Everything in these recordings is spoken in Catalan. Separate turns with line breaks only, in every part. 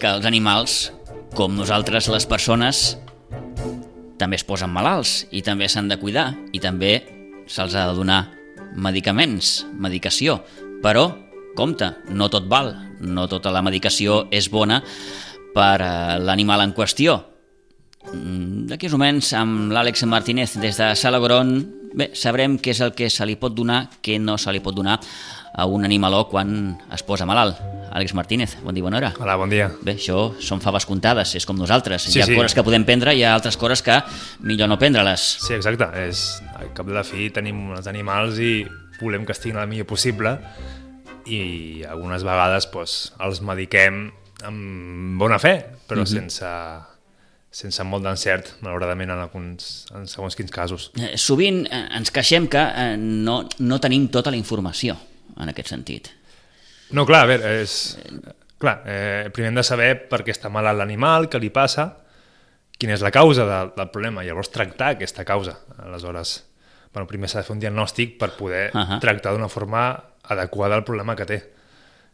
Que els animals, com nosaltres les persones, també es posen malalts i també s'han de cuidar i també se'ls ha de donar medicaments, medicació. Però, compte, no tot val, no tota la medicació és bona per a l'animal en qüestió. Mm, D'aquí uns moments, amb l'Àlex Martínez des de Salagron, bé, sabrem què és el que se li pot donar, què no se li pot donar a un animaló quan es posa malalt. Àlex Martínez, bon dia, bona hora.
Hola, bon dia.
Bé, això són faves comptades, és com nosaltres.
Sí,
hi ha
sí.
coses que podem prendre i hi ha altres coses que millor no prendre-les.
Sí, exacte. És, al cap de la fi tenim els animals i volem que estiguin el millor possible i algunes vegades doncs, els mediquem amb bona fe, però
Mhm.
sense, sense molt d'encert, malauradament, en, alguns, en segons quins casos.
Eh, Sovint eh, ens queixem que eh, no, no tenim tota la informació en aquest sentit.
No, clar, a veure, és... Clar, eh, primer hem de saber per què està malalt l'animal, què li passa, quina és la causa de, del problema, llavors tractar aquesta causa. Aleshores, bueno, primer s'ha de fer un diagnòstic per poder uh. -huh. tractar d'una forma adequada al problema que té.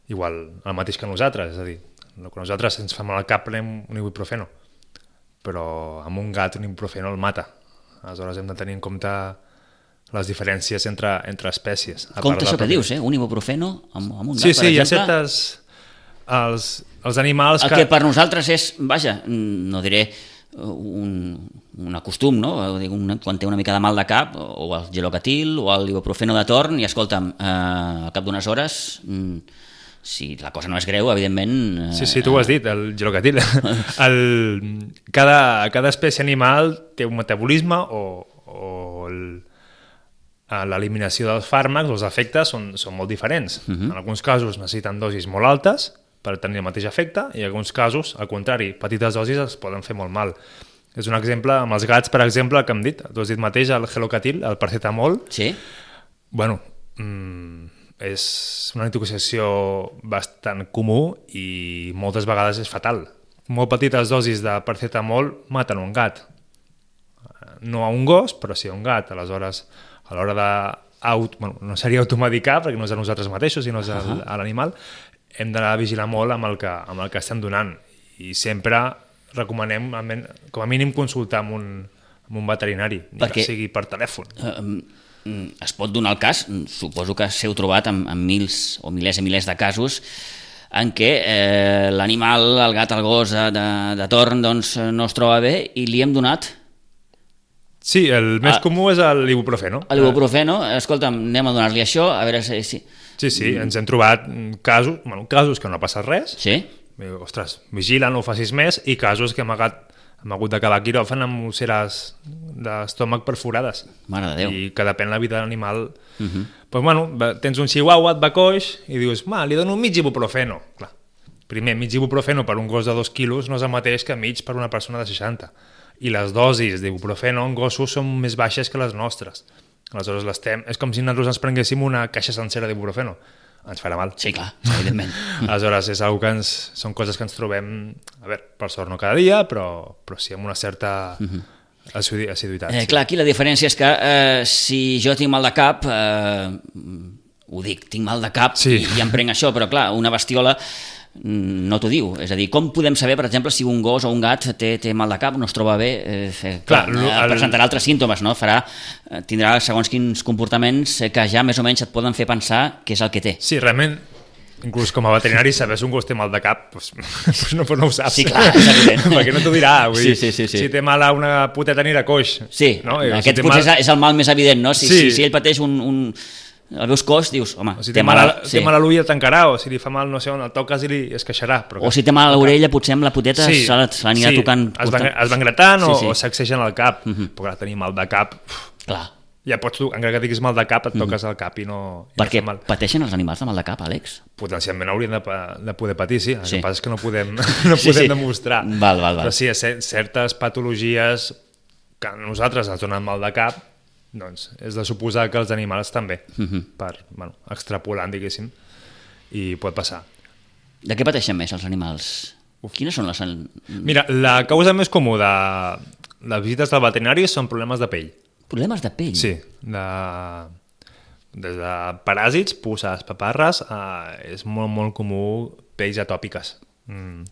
Igual el mateix que nosaltres, és a dir, el que nosaltres ens fa mal al cap prenem un ibuprofeno, però amb un gat un ibuprofeno el mata. Aleshores hem de tenir en compte les diferències entre, entre espècies. a
Compte això que dius, eh? un ibuprofeno amb, amb un gat,
Sí,
per
sí, hi ha
exemple.
certes... Els, els animals
El
que...
que per nosaltres és, vaja, no diré eh, un, un acostum, no? Dir, Un, quan té una mica de mal de cap, o el gelocatil, o el ibuprofeno de torn, i escolta'm, eh, al cap d'unes hores, mm, si la cosa no és greu, evidentment... Eh,
Sí, sí, tu ho has dit, el gelocatil. el, cada, cada espècie animal té un metabolisme o, o el, l'eliminació dels fàrmacs, els efectes són, són molt diferents. Uh -huh. En alguns casos necessiten dosis molt altes per tenir el mateix efecte i en alguns casos, al contrari, petites dosis es poden fer molt mal. És un exemple, amb els gats, per exemple, que hem dit, tu has dit mateix, el gelocatil, el paracetamol,
Sí?
Bueno, mm, és una intoxicació bastant comú i moltes vegades és fatal. Molt petites dosis de paracetamol maten un gat. No a un gos, però sí a un gat. Aleshores, a l'hora de... Aut, bueno, no seria automedicar, perquè no és a nosaltres mateixos, sinó és uh a l'animal, hem d'anar a vigilar molt amb el, que, amb el que estem donant. I sempre recomanem, com a mínim, consultar amb un, amb un veterinari, ni
Perquè-
que sigui per telèfon.
Mm, es pot donar el cas, suposo que s'heu trobat amb, amb mils o milers i milers de casos en què eh, l'animal, el gat, el gos eh, de, de torn doncs, no es troba bé i li hem donat
Sí, el més
Ah.
comú és l'ibuprofeno.
l'ibuprofeno, escolta'm, anem a donar-li això, a veure si... si...
Sí, sí, ens hem trobat casos, bueno, casos que no ha passat res,
Sí?
ostres, vigila, no ho facis més, i casos que hem, agat, hem hagut d'acabar a quiròfan amb ulceres d'estómac perforades.
Mare de Déu.
I que depèn la vida de l'animal. Uh -huh. pues, bueno, tens un chihuahua, et va coix, i dius, ma, li dono mig ibuprofeno. Clar, primer, mig ibuprofeno per un gos de 2 quilos no és el mateix que mig per una persona de 60. I les dosis d'ibuprofeno en gossos són més baixes que les nostres. Aleshores, l'estem... És com si nosaltres ens prenguéssim una caixa sencera d'ibuprofeno. Ens farà mal.
Sí, clar, evidentment.
Aleshores, és que ens, són coses que ens trobem, a veure, per sort no cada dia, però, però sí amb una certa assidi- assiduïtat.
Eh,
sí.
clar, aquí la diferència és que eh, si jo tinc mal de cap, eh, ho dic, tinc mal de cap
Sí.
i, i em prenc això, però clar, una bestiola no t'ho diu. És a dir, com podem saber, per exemple, si un gos o un gat té, té mal de cap, no es troba bé, eh, eh, clar,
Clar,
eh,
el-
presentarà altres símptomes, no? Farà, eh, tindrà segons quins comportaments que ja més o menys et poden fer pensar què és el que té.
Sí, realment, inclús com a veterinari, saber si un gos té mal de cap, doncs, doncs no, no ho saps.
Sí, clar.
Perquè no t'ho dirà. Vull
Sí, sí, sí, sí.
Si té mal a una puteta anirà coix.
Sí,
no?
no?
I,
aquest
si
potser
mal,
és el mal més evident, no? Si,
Sí.
si, si ell pateix un, un, el veus coix, dius, home,
o si té, mal, a,
sí.
té mal a l'ull el tancarà, o si li fa mal no sé on, el toques i li es queixarà. Però
O si té mal a l'orella, potser amb la poteta la- se l'anirà
sí,
tocant.
Es va,
portant-
es va engratant
Sí,
o,
sí.
o sacsegen al cap. Però clar, tenir mal de cap...
Clar.
Ja pots, tu, encara que diguis mal de cap, et toques el cap i no... i no
Perquè
fa mal.
pateixen els animals de mal de cap, Àlex?
Potencialment haurien de, de poder patir, sí. El
Sí.
que passa és que no podem, no
Sí,
podem
sí.
demostrar.
Val, val, val.
Però sí, cer- certes patologies que a nosaltres ens donen mal de cap, doncs és de suposar que els animals també,
Mhm.
per, bueno, extrapolant, diguéssim, i pot passar.
De què pateixen més els animals? Quines són les...
Mira, la causa més comú de, de visites del veterinari són problemes de pell.
Problemes de pell?
Sí, de, des de paràsits, puces, paparres, eh, és molt, molt comú pells atòpiques. Mm,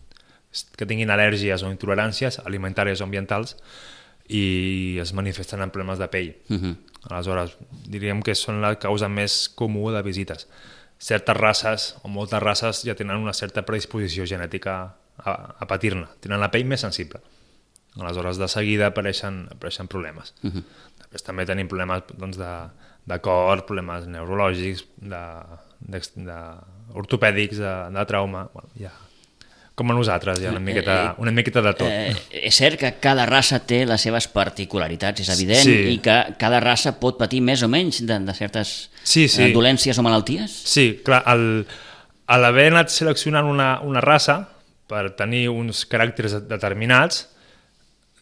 que tinguin al·lèrgies o intoleràncies alimentàries o ambientals i es manifesten en problemes de pell.
Mhm.
Aleshores, diríem que són la causa més comú de visites. Certes races, o moltes races, ja tenen una certa predisposició genètica a, a patir-ne. Tenen la pell més sensible. Aleshores, de seguida apareixen, apareixen problemes. Uh -huh. Després també tenim problemes doncs, de, de cor, problemes neurològics, de, de, de ortopèdics, de, de trauma... Bueno, ja, com a nosaltres, hi ha una miqueta, una miqueta de tot.
Eh, és cert que cada raça té les seves particularitats, és evident,
Sí.
i que cada raça pot patir més o menys de, de certes
Sí, sí.
eh, dolències o malalties?
Sí, clar, el, a l'haver anat seleccionant una, una raça per tenir uns caràcters determinats,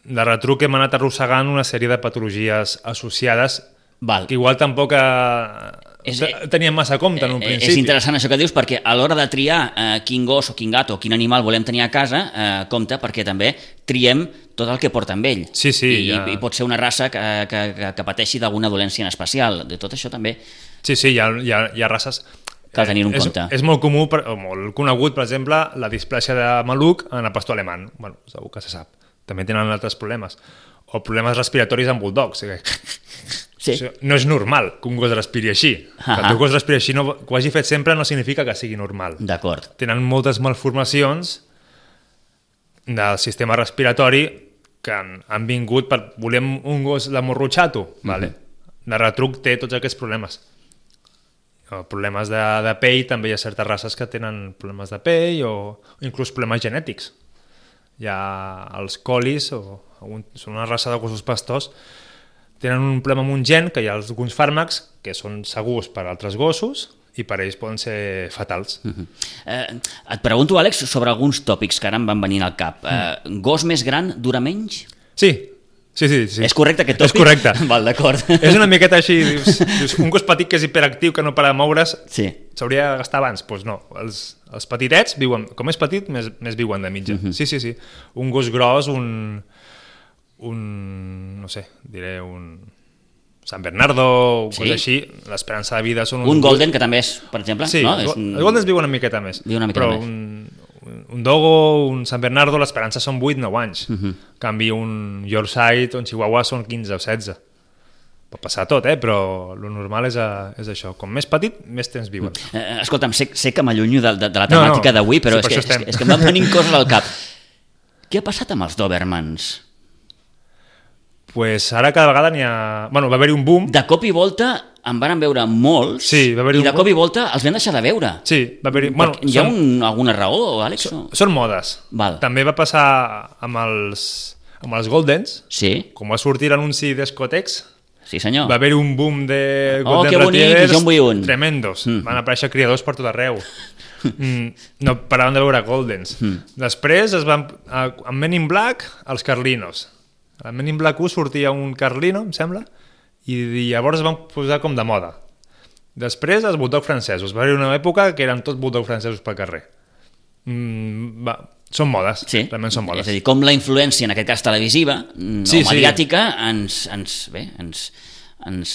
de retruc hem anat arrossegant una sèrie de patologies associades
Val.
que igual tampoc eh,
És-
te- teníem massa compte en un
Eh,
principi.
És interessant això que dius perquè a l'hora de triar eh, quin gos o quin gat o quin animal volem tenir a casa, eh, compte perquè també triem tot el que porta amb ell.
Sí, sí,
I,
ja.
I pot ser una raça que, que, que, que pateixi d'alguna dolència en especial. De tot això també
Sí, sí, hi ha, hi ha, hi ha races...
Cal tenir-ho en
és,
compte.
És molt comú, per, o molt conegut, per exemple, la displàsia de maluc en el pastor alemany. Bueno, segur que se sap. També tenen altres problemes. O problemes respiratoris en bulldogs. Que...
Sí.
Això No és normal que un gos respiri així. Que el teu gos respiri així, no, que ho hagi fet sempre, no significa que sigui normal.
D'acord.
Tenen moltes malformacions del sistema respiratori que han, han vingut per... Volem un gos de morrutxato? Vale. De retruc té tots aquests problemes. O problemes de, de pell, també hi ha certes races que tenen problemes de pell o, o inclús problemes genètics. Hi ha els colis, o algun, són una raça de gossos pastors, tenen un problema amb un gen que hi ha alguns fàrmacs que són segurs per a altres gossos i per ells poden ser fatals.
Mhm. Eh, et pregunto, Àlex, sobre alguns tòpics que ara em van venir al cap. Eh, gos més gran dura menys?
Sí, sí, sí. sí.
És correcte aquest tòpic?
És correcte.
Val, d'acord.
és una miqueta així, dius, dius, un gos petit que és hiperactiu, que no para de moure's,
Sí.
s'hauria de gastar abans. Doncs pues no, els, els petitets viuen, com és petit, més, més viuen de mitja.
Mhm.
Sí, sí, sí. Un gos gros, un, un no sé, diré un San Bernardo, o
Sí.
coses així, l'esperança de vida són uns...
Un golden, que també és, per exemple,
Sí,
no?
no?
És,
els Goldens viuen una miqueta més.
Viuen una miqueta
però
més.
Un, un Dogo, un San Bernardo, l'esperança són 8-9 anys. Uh
Mhm.
-huh. En canvi, un Yorkshire un Chihuahua són 15 o 16. Pot passar tot, eh? però lo normal és, a, és això. Com més petit, més temps viuen.
Eh, escolta'm, sé, sé que m'allunyo de, de, de la
No, no,
temàtica d'avui, però
sí,
és,
per
que,
això
és, que, és que em van venint coses al cap. Què ha passat amb els Dobermans?
Pues ara cada vegada n'hi ha... Bueno, va haver-hi un boom.
De cop i volta en van veure molts
Sí, va haver-hi
i de cop i volta els vam deixar de veure.
Sí, va haver-hi... Bueno,
Hi ha
són,
un, alguna raó, Àlex? o-
són modes.
Val.
També va passar amb els, amb els Goldens,
Sí,
com va sortir l'anunci d'Escotex,
sí senyor.
Va haver un boom de
Oh,
Golden
que bonic,
Retrievers
jo en vull un.
tremendos.
Mm.
Van aparèixer criadors per tot arreu. Mm, no paraven de veure Goldens.
Mm.
Després es van, a- amb Men in Black, els Carlinos. A Men in Black 1 sortia un Carlino, em sembla, i, i llavors es van posar com de moda. Després els bulldog francesos. Va haver una època que eren tots bulldog francesos pel carrer. Mm, va, són modes,
Sí,
realment són modes.
és a dir, com la influència, en aquest cas televisiva mm,
Sí,
o
sí.
mediàtica, ens, ens, bé, ens, ens,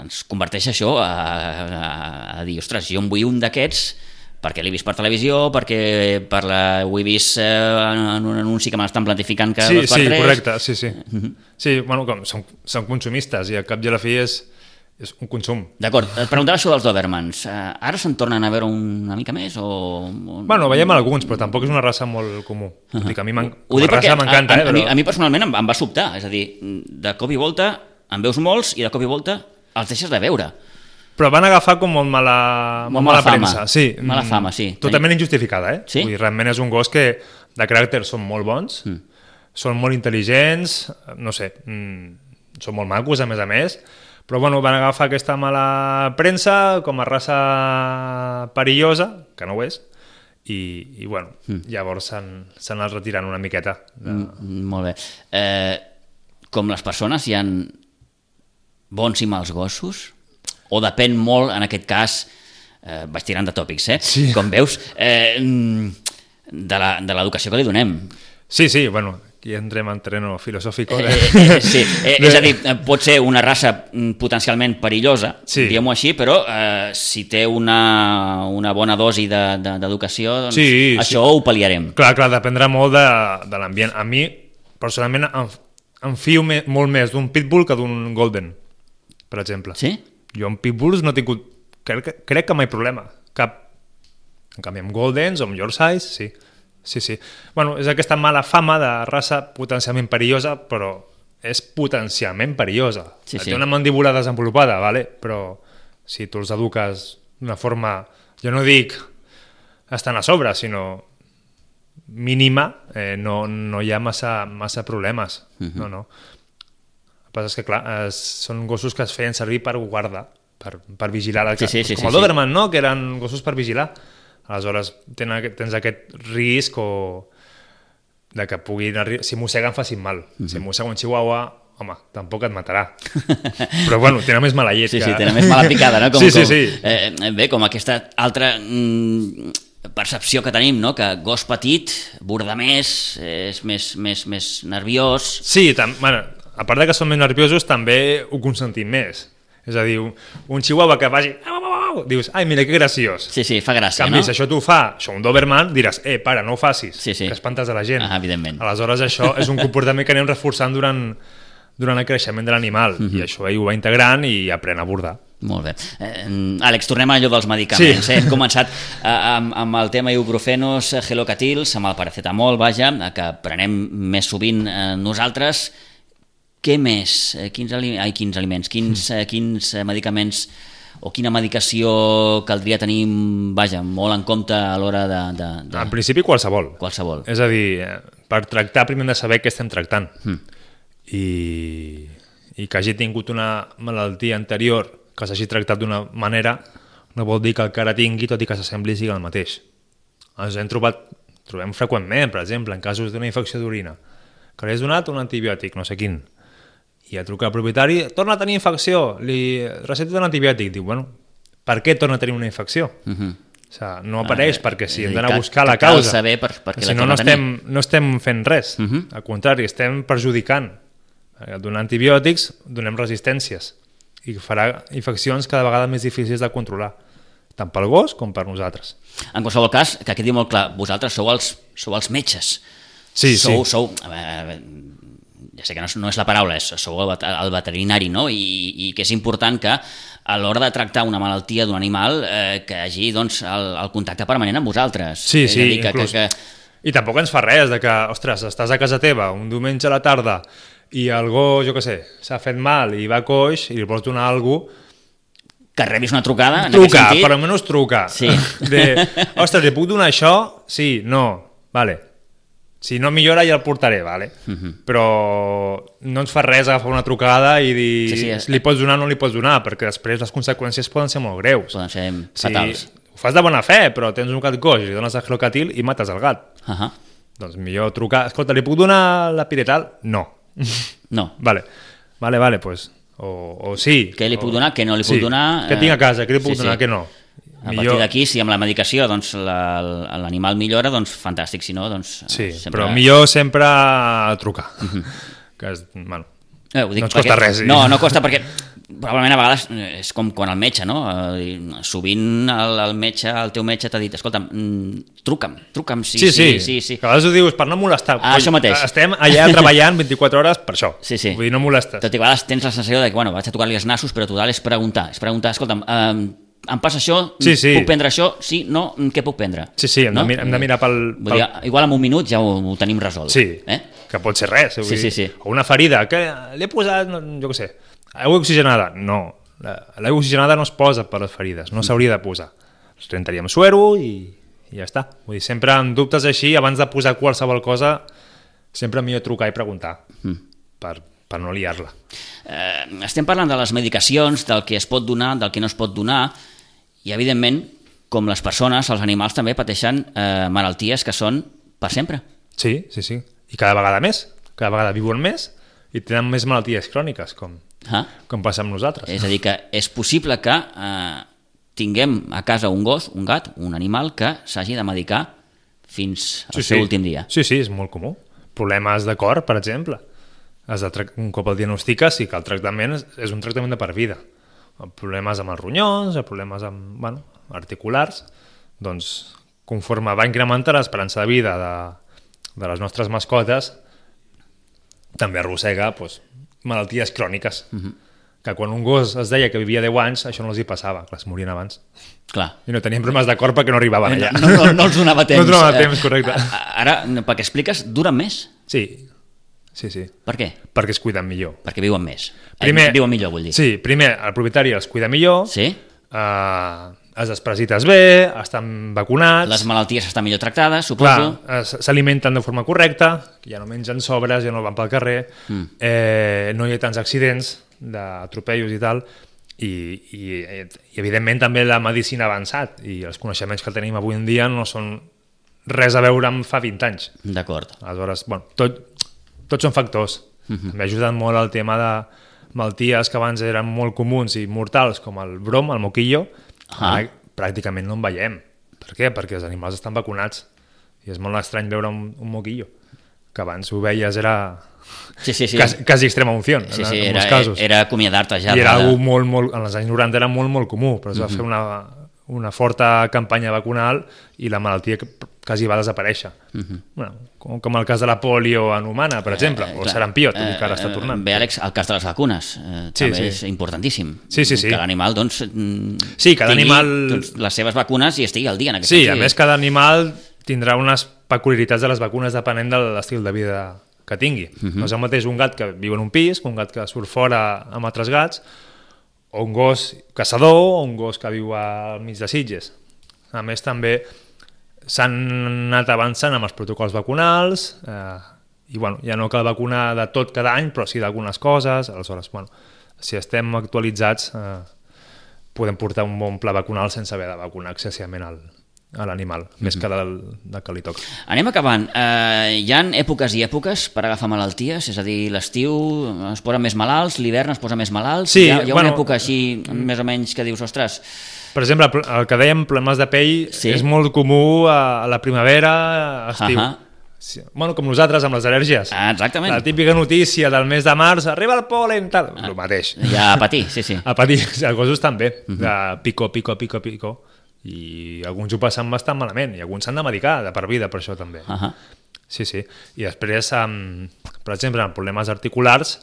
ens converteix això a, a, a dir, ostres, jo en vull un d'aquests perquè l'he vist per televisió, perquè per la, ho he vist eh, en un anunci que m'estan planificant cada
sí, sí, correcte, sí, sí. Sí, bueno, com, són, són consumistes i al cap i a la fi és, és un consum.
D'acord, et preguntava això dels Dobermans. Eh, ara se'n tornen a veure una mica més? O...
Bueno, veiem alguns, però tampoc és una raça molt comú. Uh -huh. que a mi,
Ho dic perquè
raça m'encanta,
a,
eh?
a, a, mi,
Però...
a mi personalment em, em va sobtar, és a dir, de cop i volta en veus molts i de cop i volta els deixes de veure.
Però van agafar com molt mala,
Molt
molt
mala
mala,
fama.
premsa. Sí,
Mala
mm,
fama, sí.
Totalment injustificada, eh?
Sí?
Vull dir, realment és un gos que de caràcter són molt bons, mm. són molt intel·ligents, no sé, mm, són molt macos, a més a més, Però bueno, van agafar aquesta mala premsa com a raça perillosa, que no ho és, i, i bueno, mm. llavors s'han s'han anat retirant una miqueta. De...
Mm, molt bé. Eh, com les persones, hi han bons i mals gossos? O depèn molt, en aquest cas, eh, vaig tirant de tòpics, eh?
Sí.
Com veus, eh, de l'educació que li donem.
Sí, sí, bueno, aquí entrem en terreno filosòfic.
Eh, eh, eh, sí, eh, és a dir, pot ser una raça mm, potencialment perillosa,
Sí.
diguem-ho així, però eh, si té una, una bona dosi de- de- d'educació, de, doncs
Sí,
això ho pal·liarem.
Clar, clar, dependrà molt de, de l'ambient. A mi, personalment, em, em fio me, molt més d'un pitbull que d'un golden, per exemple.
Sí?
Jo amb pitbulls no he tingut, crec, crec que mai problema, cap. En canvi, amb goldens o amb yorkshires, sí. Sí, sí. Bueno, és aquesta mala fama de raça potencialment perillosa, però és potencialment perillosa.
Sí, sí.
Té una mandíbula desenvolupada, vale? però si tu els eduques d'una forma, jo no dic estan a sobre, sinó mínima, eh, no, no hi ha massa, massa problemes. Uh
Mhm.
-huh. No, no. El que passa és que, clar, es, són gossos que es feien servir per guardar, per, per vigilar. La,
Sí, sí, sí,
com
sí,
el
sí.
Doberman, no?, que eren gossos per vigilar. Aleshores, tenen, tens aquest risc o de que puguin... arri- Si mosseguen, facin mal.
Mhm.
-huh. Si mossega un chihuahua, home, tampoc et matarà. Però, bueno, tenen més mala llet
Sí,
que...
sí, tenen més mala picada, no? Com,
sí, sí,
com,
sí.
Eh, bé, com aquesta altra mm, percepció que tenim, no? que gos petit borda més, és més, més, més nerviós...
Sí, tam, bueno, a part de que són més nerviosos, també ho consentim més. És a dir, un, chihuahua que vagi... Au, au, au, dius, ai, mira, que graciós.
Sí, sí, fa gràcia,
canvi,
no?
si això t'ho fa, això un Doberman, diràs, eh, para, no ho facis,
Sí, sí.
que espantes a la gent.
Ah, evidentment.
Aleshores, això és un comportament que anem reforçant durant, durant el creixement de l'animal,
Mhm.
i això ell ho va integrant i aprèn a abordar.
Molt bé. Eh, Àlex, tornem a allò dels medicaments.
Sí.
Eh? Hem començat eh, amb, amb el tema ibuprofenos, eh, gelocatils, amb el paracetamol, vaja, que prenem més sovint eh, nosaltres. Què més? Eh, quins, ali ai, quins aliments? Quins, eh, quins eh, medicaments o quina medicació caldria tenir, vaja, molt en compte a l'hora de, de, de
En principi, qualsevol.
qualsevol?
És a dir, per tractar primer hem de saber què estem tractant.
Mm.
I, I que hagi tingut una malaltia anterior que s'hagi tractat d'una manera no vol dir que el que ara tingui, tot i que s'assembli, sigui el mateix. Ens hem trobat, trobem freqüentment, per exemple, en casos d'una infecció d'orina, que li has donat un antibiòtic, no sé quin, i ja truca al propietari, torna a tenir infecció, li recepta un antibiòtic, diu, bueno, per què torna a tenir una infecció?
Uh -huh.
O sigui, no apareix
Eh,
perquè si hem d'anar a buscar
que
la
cal
causa.
saber per- per què
si
la
no, no estem, no estem fent res.
Uh -huh.
Al contrari, estem perjudicant. Eh, Donant antibiòtics donem resistències i farà infeccions cada vegada més difícils de controlar, tant pel gos com per nosaltres.
En qualsevol cas, que quedi molt clar, vosaltres sou els, sou els metges.
Sí,
sou,
sí.
Sou, veure, ja sé que no és, no és la paraula, és, sou el, el veterinari, no? I, i que és important que a l'hora de tractar una malaltia d'un animal eh, que hagi doncs, el, el contacte permanent amb vosaltres.
Sí,
és
sí,
dir, que,
inclús.
que, que,
I tampoc ens fa res de que, ostres, estàs a casa teva un diumenge a la tarda i el gos, jo què sé, s'ha fet mal i va coix i li vols donar alguna cosa,
que rebis una trucada en
truca,
aquest sentit.
per almenys truca.
Sí.
De, ostres, li puc donar això? Sí, no, vale. Si no millora ja el portaré, vale? Uh
Mhm.
-huh. Però no ens fa res agafar una trucada i dir
Sí,
sí,
sí,
sí,
és-
li pots donar o no li pots donar, perquè després les conseqüències poden ser molt greus.
Poden ser
Si
fatals.
ho fas de bona fe, però tens un gat coix i li dones el gelocatil i mates el gat.
Uh -huh.
Doncs millor trucar, escolta, li puc donar la piretal? No.
No,
vale, vale, vale, pues, o, o sí.
Què li puc
o-
donar, què no li puc
sí.
donar,
Què
eh,
tinc a casa, què li puc
sí, sí.
donar, què no.
A partir d'aquí, si amb la medicació doncs, la- l'animal millora, doncs fantàstic, si no, doncs...
Sí,
eh, sempre...
però millor sempre trucar. que és, bueno,
Eh, ho dic
no ens costa
perquè-
res, sí.
No, no costa perquè probablement a vegades és com quan el metge, no? Eh, Sovint el, el metge, el teu metge t'ha dit, escolta'm, mm, truca'm, truca'm, sí,
sí,
sí, sí, sí.
Que a vegades ho dius per no molestar.
Ah, això mateix.
Estem allà treballant 24 hores per això.
Sí, sí.
Vull dir, no molestes.
Tot i que a vegades tens la sensació de que, bueno, vaig a tocar-li els nassos, però total és preguntar, és preguntar, escolta'm, eh, em passa això,
Sí, sí.
puc prendre això, sí, no, què puc prendre?
Sí, sí, hem,
no?
de, mirar, hem de mirar pel...
Vull dir, igual en un minut ja ho, ho tenim resolt.
Sí,
Eh?
que pot ser res.
Sí,
dir,
sí, sí.
O una ferida, que l'he posat, jo què sé, aigua oxigenada. No, la- l'aigua oxigenada no es posa per les ferides, no s'hauria de posar. Es rentaríem suero i, i ja està. Vull dir, sempre amb dubtes així, abans de posar qualsevol cosa, sempre millor trucar i preguntar
Mm.
per, per no liar-la.
eh, estem parlant de les medicacions, del que es pot donar, del que no es pot donar, i evidentment, com les persones, els animals també pateixen eh, malalties que són per sempre.
Sí, sí, sí. I cada vegada més. Cada vegada viuen més i tenen més malalties cròniques, com,
Ah?
com passa amb nosaltres.
És a dir, que és possible que eh, tinguem a casa un gos, un gat, un animal que s'hagi de medicar fins al seu últim dia.
Sí, sí, és molt comú. Problemes de cor, per exemple. Has de un cop el diagnostiques i que el tractament és, és un tractament de per vida. Problemes amb els ronyons, problemes amb, bueno, articulars, doncs conforme va incrementar l'esperança de vida de, de les nostres mascotes, també arrossega doncs, malalties cròniques. Uh -huh. Que quan un gos es deia que vivia 10 anys, això no els hi passava, que es morien abans.
Clar.
I no tenien problemes de cor perquè no arribaven allà.
No, no, no els donava temps.
No donava
Eh,
temps, correcte.
Ara, pel que expliques, duren més.
Sí, sí, sí.
Per què?
Perquè es cuiden millor.
Perquè viuen més.
Primer,
Eh, viuen millor, vull dir.
Sí, primer, el propietari els cuida millor,
Sí?
eh, es desparasites bé, estan vacunats,
Les malalties estan millor tractades,
clar,
suposo.
es- s'alimenten de forma correcta, ja no mengen sobres, ja no van pel carrer, mm. eh, no hi ha tants accidents d'atropellos i tal, i, i, i evidentment també la medicina ha avançat i els coneixements que tenim avui en dia no són res a veure amb fa 20 anys.
D'acord.
Aleshores, bueno, tot, tots són factors. Uh -huh. M'ha ajudat molt el tema de malalties que abans eren molt comuns i mortals, com el brom, el moquillo,
Ah.
ara pràcticament no en veiem. Per què? Perquè els animals estan vacunats. I és molt estrany veure un, un moquillo, que abans ho veies era
Sí, sí, sí.
quasi, quasi extrema unció,
sí, sí,
en
era,
casos.
era acomiadar-te ja.
I era
de-
algo molt, molt, en els anys 90 era molt, molt comú, però es va fer una, una forta campanya vacunal i la malaltia quasi va desaparèixer. bueno, com, com el cas de la polio en humana, per exemple, o
clar.
sarampió, tot que ara
Eh,
està tornant.
Bé, Àlex, el cas de les vacunes eh,
Sí,
també
sí.
és importantíssim.
Sí, sí, sí.
Que l'animal, doncs, mm,
Sí, cada
tingui,
animal-
Doncs, les seves vacunes i estigui al dia en aquest
Sí, a
sentit.
més cada animal tindrà unes peculiaritats de les vacunes depenent de l'estil de vida que tingui. Uh -huh. No és el mateix un gat que viu en un pis, que un gat que surt fora amb altres gats, o un gos caçador, o un gos que viu al mig de Sitges. A més, també s'han anat avançant amb els protocols vacunals, eh, i bueno, ja no cal vacunar de tot cada any, però sí d'algunes coses, aleshores, bueno, si estem actualitzats, eh, podem portar un bon pla vacunal sense haver de vacunar excessivament al, a l'animal, més que del, del que li toca.
Anem acabant. Eh, hi han èpoques i èpoques per agafar malalties, és a dir, l'estiu es posen més malalts, l'hivern es posa més malalts.
Sí,
hi ha, hi ha
bueno,
una època així, més o menys, que dius, ostres,
Per exemple, el que dèiem, problemes de pell,
Sí.
és molt comú a, la primavera, a estiu.
Ahà.
Sí. Bueno, com nosaltres, amb les al·lèrgies.
ah, exactament.
La típica notícia del mes de març, arriba el pol·len, tal, el mateix.
Ja a patir, sí, sí.
A patir, els gossos també, de pico, pico, pico, pico, i alguns ho passen bastant malament, i alguns s'han de medicar de per vida per això també.
Ahà.
Sí, sí. I després, um, per exemple, en problemes articulars,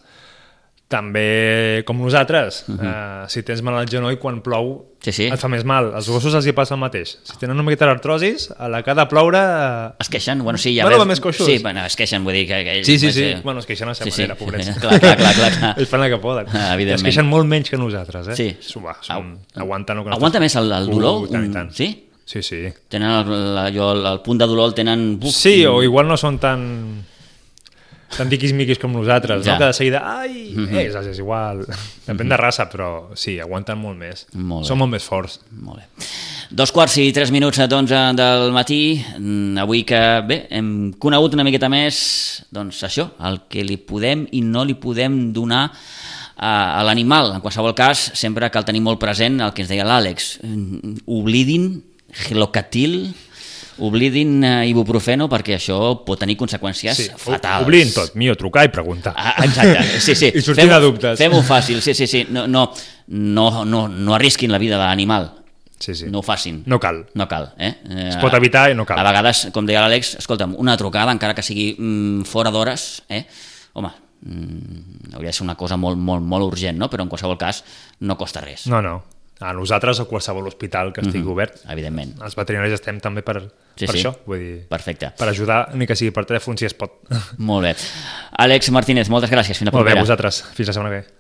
també, com nosaltres, uh -huh. uh, si tens mal al genoll, quan plou,
Sí, sí.
et fa més mal. Als gossos els hi passa el mateix. Si tenen una miqueta d'artrosis, a la que ha de ploure... eh,
Es queixen? Bueno, sí, ja
Bueno,
veus-
va més coixos.
Sí, bueno, es queixen, vull dir que... que ells,
Sí, sí, sí.
eh,
Bueno, es queixen a la seva
sí,
manera,
sí.
pobrets.
clar, clar, clar, clar, clar.
Ells fan el que poden.
Ah, evidentment.
Es queixen molt menys que nosaltres, eh?
Sí.
Suba,
Au.
són, aguanten... el que
Aguanta més el, el dolor?
Uh, tant, i
un-
tant.
Sí?
Sí, sí.
Tenen el, allò, el, el punt de dolor el tenen... Uf,
Sí, o igual no són tan tan tiquis-miquis com nosaltres,
Ja.
no? que de seguida, ai, mm -hmm. és, és igual. Depèn de raça, però sí, aguanten molt més.
Molt bé.
Són molt més forts.
Molt bé. Dos quarts i tres minuts a 11 del matí. Mm, Avui que, bé, hem conegut una miqueta més, doncs això, el que li podem i no li podem donar a, a l'animal. En qualsevol cas, sempre cal tenir molt present el que ens deia l'Àlex. Mm, Oblidin gelocatil, oblidin eh, ibuprofeno, perquè això pot tenir conseqüències
Sí,
fatals.
oblidin tot, millor trucar i preguntar.
Ah, exacte, sí, sí.
I sortir
Fem-ho-
de dubtes.
Fem-ho fàcil, sí, sí, sí. No, no, no, no, no arrisquin la vida de l'animal.
Sí, sí.
No ho facin.
No cal.
No cal, eh? eh?
Es pot evitar i no cal.
A vegades, com deia l'Àlex, escolta'm, una trucada, encara que sigui mm, fora d'hores, eh? Home, mm, hauria de ser una cosa molt, molt, molt urgent, no? Però en qualsevol cas no costa res.
No, no. A nosaltres o qualsevol hospital que estigui obert.
Evidentment.
Els veterinaris estem també per.
Sí,
per
sí.
això. Vull dir,
Perfecte.
per ajudar, ni que sigui per telèfon si es pot.
Molt bé. Àlex Martínez, moltes gràcies. Fins la
Molt bé,
propera.
vosaltres. Fins la setmana que ve.